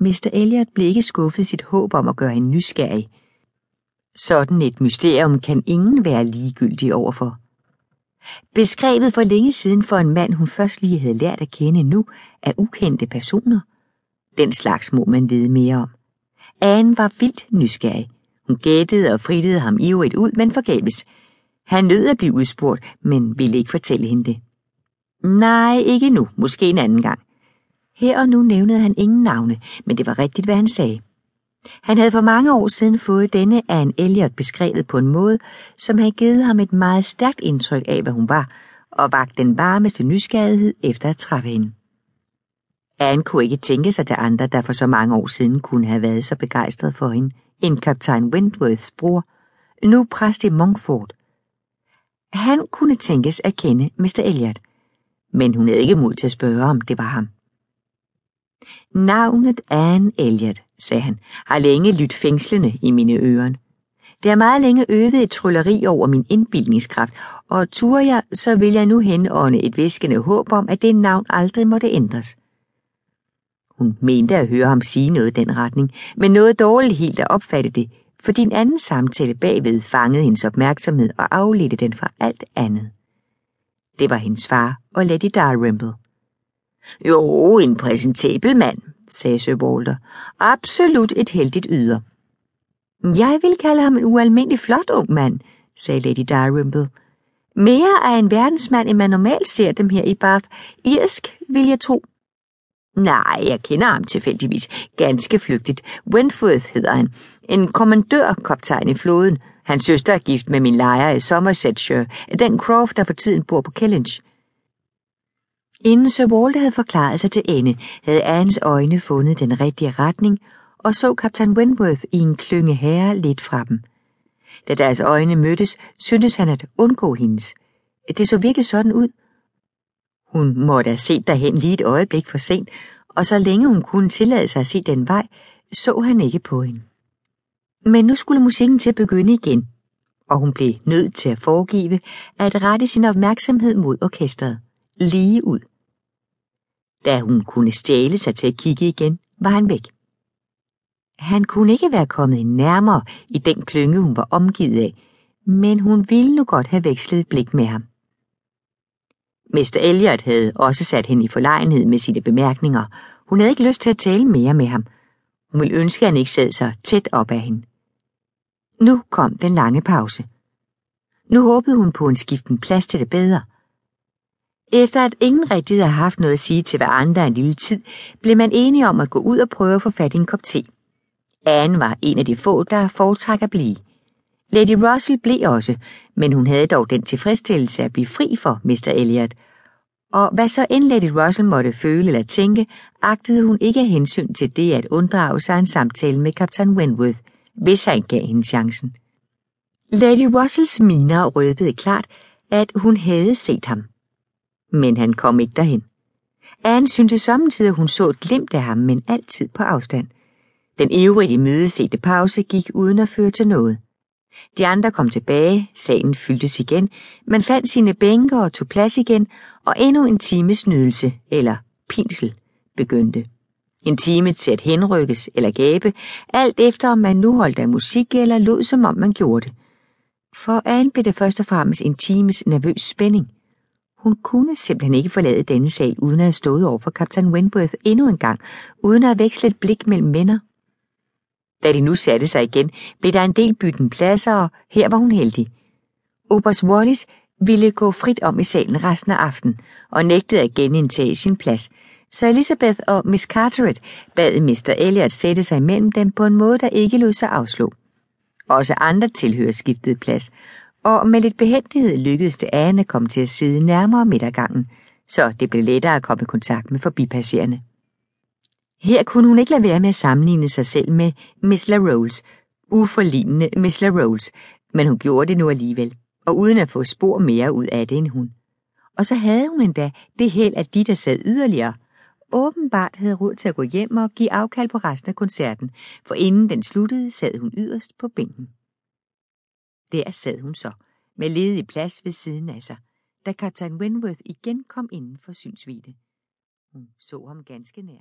Mr. Elliot blev ikke skuffet sit håb om at gøre hende nysgerrig. Sådan et mysterium kan ingen være ligegyldig overfor. Beskrevet for længe siden for en mand, hun først lige havde lært at kende nu, af ukendte personer. Den slags må man vide mere om. Anne var vildt nysgerrig. Hun gættede og frittede ham ivrigt ud, men forgæves. Han nød at blive udspurgt, men ville ikke fortælle hende det. Nej, ikke nu. Måske en anden gang. Her og nu nævnede han ingen navne, men det var rigtigt, hvad han sagde. Han havde for mange år siden fået denne Anne Elliot beskrevet på en måde, som havde givet ham et meget stærkt indtryk af, hvad hun var, og vagt den varmeste nysgerrighed efter at træffe hende. Anne kunne ikke tænke sig til andre, der for så mange år siden kunne have været så begejstret for hende, end kaptajn Wentworths bror, nu præst i Monkford. Han kunne tænkes at kende Mr. Elliot, men hun havde ikke mod til at spørge, om det var ham. Navnet Anne Elliot, sagde han, har længe lyttet fængslende i mine ører. Det har meget længe øvet et trylleri over min indbildningskraft, og turer jeg, så vil jeg nu henånde et væskende håb om, at det navn aldrig måtte ændres. Hun mente at høre ham sige noget i den retning, men noget dårligt helt at opfatte det, for din anden samtale bagved fangede hendes opmærksomhed og afledte den fra alt andet. Det var hendes far og Lady Dalrymple. Jo, en præsentabel mand, sagde Sir Walter. Absolut et heldigt yder. Jeg vil kalde ham en ualmindelig flot ung mand, sagde Lady Dalrymple. Mere af en verdensmand, end man normalt ser dem her i Bath. Irsk, vil jeg tro. Nej, jeg kender ham tilfældigvis. Ganske flygtigt. Wentworth hedder han. En kommandørkoptegn i floden. Hans søster er gift med min lejer i Somersetshire, den Croft, der for tiden bor på Kellynch. Inden Sir Walter havde forklaret sig til ende, havde Annes øjne fundet den rigtige retning og så kaptajn Wentworth i en klynge herre lidt fra dem. Da deres øjne mødtes, syntes han at undgå hendes. Det så virkelig sådan ud. Hun måtte have set derhen lige et øjeblik for sent, og så længe hun kunne tillade sig at se den vej, så han ikke på hende. Men nu skulle musikken til at begynde igen, og hun blev nødt til at foregive at rette sin opmærksomhed mod orkestret, lige ud. Da hun kunne stjæle sig til at kigge igen, var han væk. Han kunne ikke være kommet nærmere i den klynge, hun var omgivet af, men hun ville nu godt have vekslet blik med ham. Mester Elliot havde også sat hende i forlegenhed med sine bemærkninger. Hun havde ikke lyst til at tale mere med ham. Hun ville ønske, at han ikke sad så tæt op af hende. Nu kom den lange pause. Nu håbede hun på en skiften plads til det bedre. Efter at ingen rigtig havde haft noget at sige til andre en lille tid, blev man enige om at gå ud og prøve at få fat i en kop te. Anne var en af de få, der foretrækker at blive. Lady Russell blev også, men hun havde dog den tilfredsstillelse at blive fri for Mr. Elliot. Og hvad så end Lady Russell måtte føle eller tænke, agtede hun ikke af hensyn til det at unddrage sig en samtale med kaptajn Wentworth, hvis han gav hende chancen. Lady Russells miner røbede klart, at hun havde set ham. Men han kom ikke derhen. Anne syntes samtidig, at hun så et glimt af ham, men altid på afstand. Den ivrige mødesete pause gik uden at føre til noget. De andre kom tilbage, salen fyldtes igen, man fandt sine bænke og tog plads igen, og endnu en times nydelse, eller pinsel, begyndte. En time til at henrykkes eller gabe, alt efter om man nu holdt af musik eller lod som om man gjorde det. For Anne blev det først og fremmest en times nervøs spænding. Hun kunne simpelthen ikke forlade denne sal uden at have stået over for kaptajn Wentworth endnu en gang, uden at veksle et blik mellem venner. Da de nu satte sig igen, blev der en del bytten pladser, og her var hun heldig. Oberst Wallis ville gå frit om i salen resten af aftenen, og nægtede at genindtage sin plads, så Elizabeth og Miss Carteret bad Mr. Elliot sætte sig imellem dem på en måde, der ikke lod sig afslå. Også andre tilhører skiftede plads, og med lidt behendighed lykkedes det Anne at komme til at sidde nærmere midtergangen, så det blev lettere at komme i kontakt med forbipasserende. Her kunne hun ikke lade være med at sammenligne sig selv med Miss LaRose, uforlignende Miss LaRose, men hun gjorde det nu alligevel, og uden at få spor mere ud af det end hun. Og så havde hun endda det held, at de, der sad yderligere, åbenbart havde råd til at gå hjem og give afkald på resten af koncerten, for inden den sluttede, sad hun yderst på bænken. Der sad hun så, med ledig plads ved siden af sig, da kaptajn Wentworth igen kom inden for synsvide. Hun så ham ganske nær.